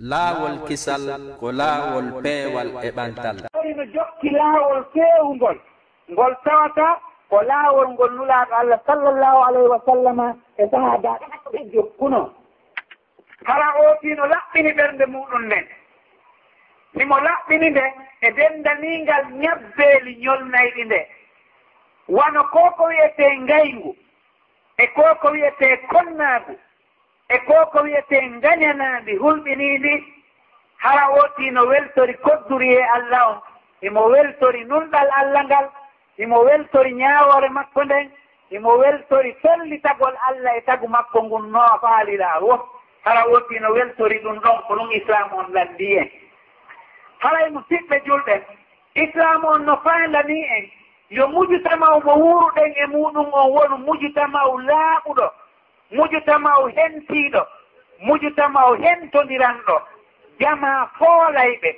laawol kisal ko laawol peewal e ɓantal wari no jokki laawol feewugol ngol tawata ko laawol ngol nulaaɗo allah sallllahu alayhi wa sallama e sahabaɓe jokkuno. Kala ootino laɓɓini ɓernde muɗum nden. Nimo laɓɓini nde e denndaniingal ñabbeeli ñolnayɗi nde. Wano ko ko wiyetee ngayngu e ko ko wiyetee konnaagu. e ko ko wiyete gañanandi hulɓinindi hara woti no weltori kodduri e allah on. Imo weltori nunɗal allah ngal imo weltori ñaawore makko nden imo weltori tollitagol allah e tagu makko ngun no faalilaa wo hara woti no weltori ɗum ɗon ko ɗum islam on lanndi en. Hara emo siɓɓe julɓe islam on no faandani en. Yo mujutamaw mo wuuruɗen e muɗum on wonu mujutamaw laaɓuɗo. mujutama o hentiiɗo mujutama o hentodiranɗo jama foolayɓe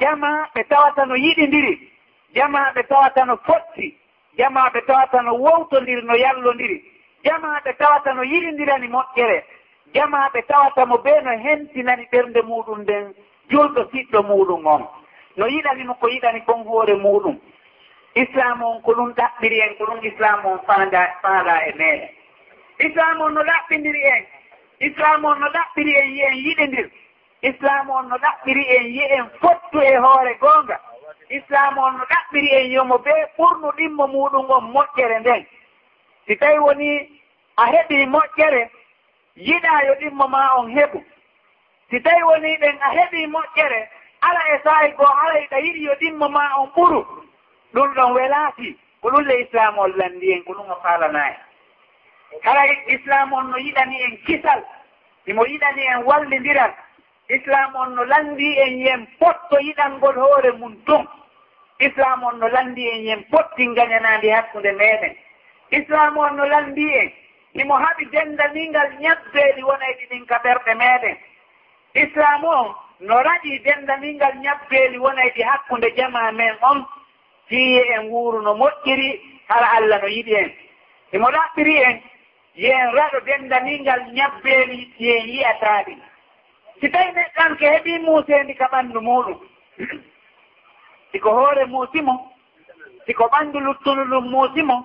jama ɓe tawata no yiɗindiri jama ɓe tawata no fotti jama ɓe tawata no wowtodiri no yallodiri jama ɓe tawata no yiɗindirani moƴƴere jama ɓe tawata mo ɓe no hentinani ɓernde muɗum nden julɗo siɗɗo muɗum on. No yiɗanimo ko yiɗani kon hoore muɗum. Islam on ko ɗum ɗaɓɓiri en ko ɗum islam on faanda faala e meɗen islam on no ɗaɓɓidiri en. Islam on no ɗaɓɓiri en yi en yiɗidir. Islam on no ɗaɓɓiri en yi en fottu e hoore goonga. Islam on no ɗaɓɓiri en yomo ɓe ɓurnu ɗimmo muɗum on moƴƴere nden. Si tawi woni a heɓi moƴƴere yiɗa yo ɗimmo ma on heɓu. Si tawi woni ɗen a heɓi moƴƴere ala e saahi goo haray e yiɗi yo ɗimmo ma on ɓuru. Ɗum ɗon welaati ko ɗum le islam on lanndi en ko ɗum o faalana en kala islam on no yiɗani en kisal imo yiɗani en wallidiral. Islam on no lanndi en yen potto yiɗangol hoore mum tun islam on no lanndi en yen potti gañanaandi hakkunde meɗen. Islam on no lanndi en imo haɓi dendaningal ñabbeeli wonayɗi ɗin ka ɓerɗe meɗen. Islam o no raɗi dendaningal ñabbeeli wonayɗi hakkunde jama men on tiiye en wuuru no moƴƴiri hara allah no yiɗi en. Imo ɗaɓɓiri en yen raɗo dendaningal ñabbeeli yen yiyataaɗi si tawi neɗɗanke heɓii muuseendi ka ɓanndu muɗum siko hoore muusimo siko ɓanndu luttunu ɗum muusimo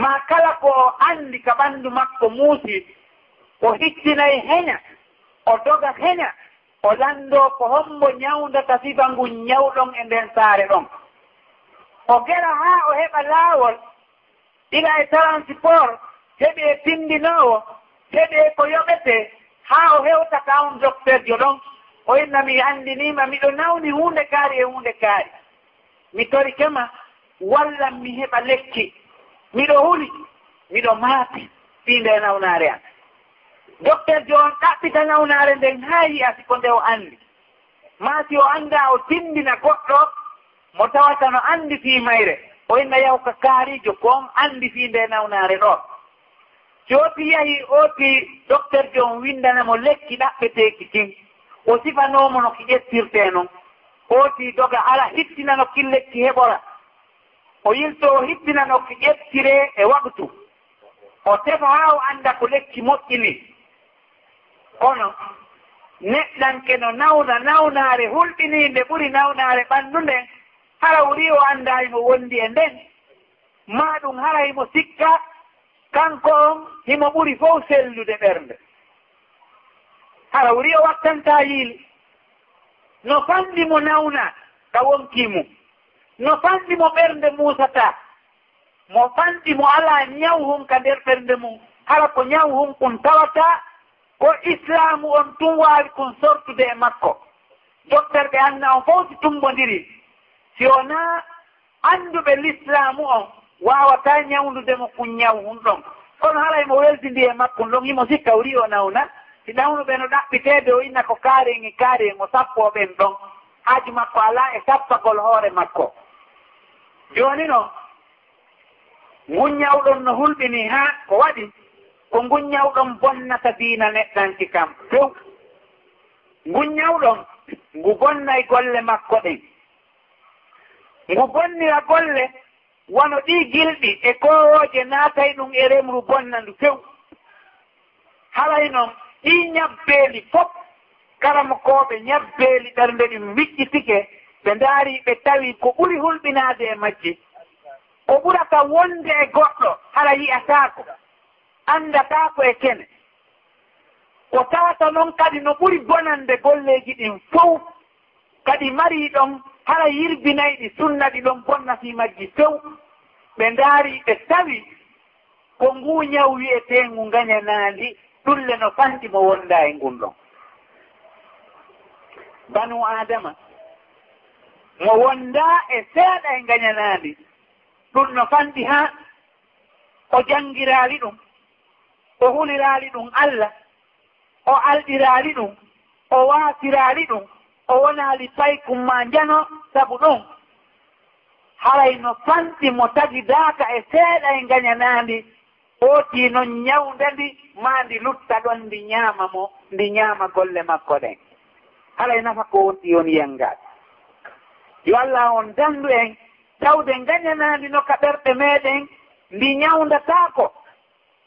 ma kala ko o anndi ka ɓanndu makko muusi o hittinayi heña o doga heña o lanndoo ko hombo ñawndata sifa ngun ñawɗon e nden saare ɗon. O gera haa o heɓa laawol ɗila e transport heɓe pindinoowo heɓe ko yoɓete haa o hewta ka on dokterjo ɗon o inna mi anndiniima miɗo nawni huunde kaari e huunde kaari. Mi tori kema wallan mi heɓa lekki. Miɗo huli miɗo maati fii nde nawnaare am. Docteur jo on ɗaɓɓita nawnaare nden haa yiyasi ko nde o anndi. Maasi o annda o tindina goɗɗo mo tawata no anndi fii mayre. O inna yaw ka kaariijo ko on anndi fii nde nawnaare ɗo. joopi yahi oti docteur jo on windanamo lekki ɗaɓɓeteeki kin o sifanoomo no ki ƴettirtee noon ooti doga ala hittina no kin lekki heɓora. O yilto o hittina no ki ƴettiree e waktu o tefa haa o annda ko lekki moƴƴini. Kono neɗɗanke no nawna nawnaare hulɗiniinde ɓuri nawnaare ɓanndu nden hara wuri o annda himo wondi e nden. Maa ɗum hara himo sikka kanko on himo ɓuri fof sellude ɓernde. Hara wuri o wattanta yiili. No fanɗi mo nawna ka wonki mum. No fanɗi mo ɓernde muusata mo fanɗi mo alaa ñawhum ka nder ɓernde mum. Kala ko ñaw ñawhum kon tawata ko islamu on tun waawi kon sortude e makko. Docteur ɓe hanna on fof si tumbondiri. Si wona annduɓe l'islamu on wawata ñawdudemo ko ñaw hum ɗon. Kono haray mo weltindi e makko ɗon himo sikka wuri o nawna. Si ɗawnuɓe no ɗaɓɓitede o inna ko kaaren e kaaren o sappo ɓen ɗon. Haaju makko ala e sappagol hoore makko. Joni noon guññawɗon no hulɓini ha ko waɗi? Ko guññawɗon bonnata diina neɗɗanki kam. Few guññawɗon ngu bonnay golle makko ɗen. Ngu bonnira golle wono ɗi gilɗi e kowoje naatay ɗum e remru bonna ndu few. Haray noon ɗi ñabbeeli fof karamakooɓe ñabbeeli ɓernde ɗum miccitike ɓe ndaari ɓe tawi ko ɓuri hulɓinaade e majji ko ɓurata wonde e goɗɗo hara yi'ataako anndataako e kene. Ko tawata noon kadi no ɓuri bonande golleeji ɗin fof kadi marii ɗon hara ɗi sunna ɗi ɗon bonna fi majji few ɓe ndaari ɓe tawi ko ngu ñaw wi'eteengu ngañanaandi ɗulle no fanɗi mo wonda e ngun ɗon. Banu adama mo wonda e seeɗa e ngañanaandi ɗum no fanɗi haa. O janngiraali ɗum o huliraali ɗum allah o alɗiraali ɗum o waasiraali ɗum o wonaali alifay kumma njano sabu ɗum. Haray no fanɗi mo tagi daaka e seeɗa e ngañanaandi hooti noon ñawnda ndi maa ndi lutta ɗon ndi ñaama mo ndi ñaama golle makko ɗen. Haray nafa ko wonti on yengal yo allah on danndu en tawde ngañanaandi no ka ɓerɗe meeɗen ndi ñawndataako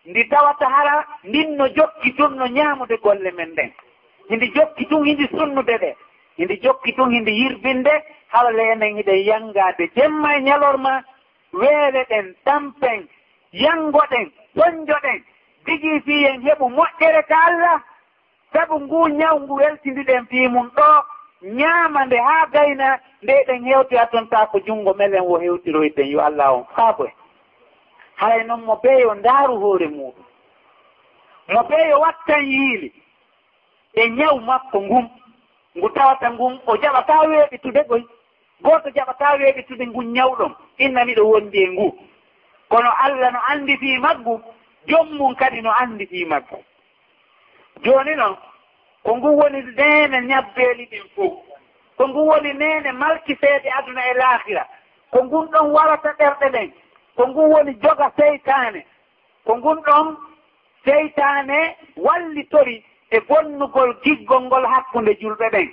ndi tawata hara ndin no jokki tun no ñaamude golle men ɗen. Hindi jokki tun hindi sunnude ɗe. inde jokki tun inde yirbinde haala enen hiɗen yanngade jemma e ñalorma weele ɗen tampen yanngoɗen tonjoɗen digi fiyen heɓu moƴƴere ka allah. Sabu ngu ñaw ngu weltindiɗen fii mum ɗo ñaama nde haa gayna nde ɗen heewtira toon taa ko junngo melen wo heewtiroyɗen yo allah on. Faabo en haray noon mo beeyo ndaaru hoore muɗum mo beeyo wattan yiili. E ñaw makko ngum. ngu tawata ngun o jaɓata weeɓitude ɓoy gooto jaɓata weeɓitude ngun ñawɗon. Inna miɗo wondi e ngu. Kono allah no anndi fii maggu jommum kadi no anndi fii maggu. Jooni noon ko ngu woni neene ñabbeeli ɗin fof ko ngu woni neene malkifeede aduna e laahira ko ngun ɗon warata ɗerɗe ɗen. Ko ngun woni joga seytaane. Ko ngun ɗon seytaane wallitori e bonnugol giggol ngol hakkunde julɓe ɓen.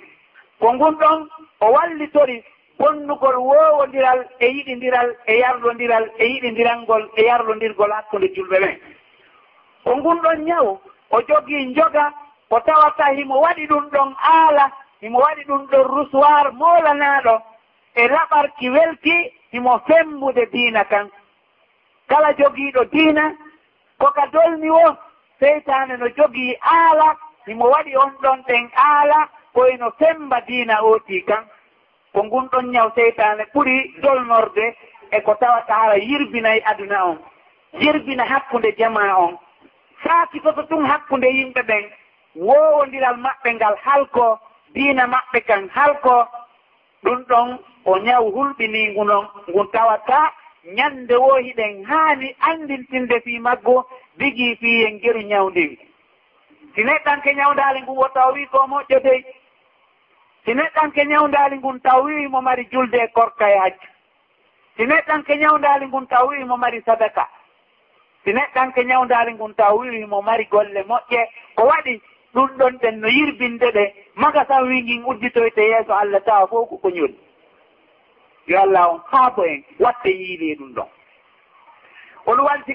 Ko ngun ɗon o wallitori bonnugol woowondiral e yiɗindiral e yarlondiral e yiɗidiralngol e yarlondirgol hakkunde julɓe ɓen. Ko ngun ɗon ñaw o jogii njoga o tawata himo waɗi ɗum ɗon aala himo waɗi ɗum ɗon rusuwar moolanaaɗo e raɓarki welti himo fembude diina kan. Kala jogiiɗo diina koka dolni wo seytane no jogii aala himo waɗi on ɗon ɗen aala koyno femba diina ooti kan. Ko ngun ɗon ñaw seytane ɓuri dolnorde e ko tawata hara yirbinayi aduna on. Yirbina hakkunde jama on. Saakitoto ɗum hakkunde yimɓe ɓen woowondiral maɓɓe ngal halko diina maɓɓe kan halko ɗum ɗon o ñaw hulɓiningu non ngun tawata ñannde ñande wohiɗen haani anndintinde fii maggo bigi fi en geru ñawndiri si neɗɗanke ñawndali ngun wo taw wi ko moƴƴo dey si neɗɗanke ñawndali ngun taw wi mo mari julde e korka e hajju si neɗɗanke ñawndali ngun taw wi mo mari sadaka. Si neɗɗanke ñawndali ngun taw wi mo mari golle moƴƴe. Ko waɗi ɗum ɗon ɗen no yirbinde ɗe. Maga tan wi ngin udditoyte yeeso allah tawa fof ko ko ñoli yo allah on haabo en watte yiile ɗum ɗon. On walti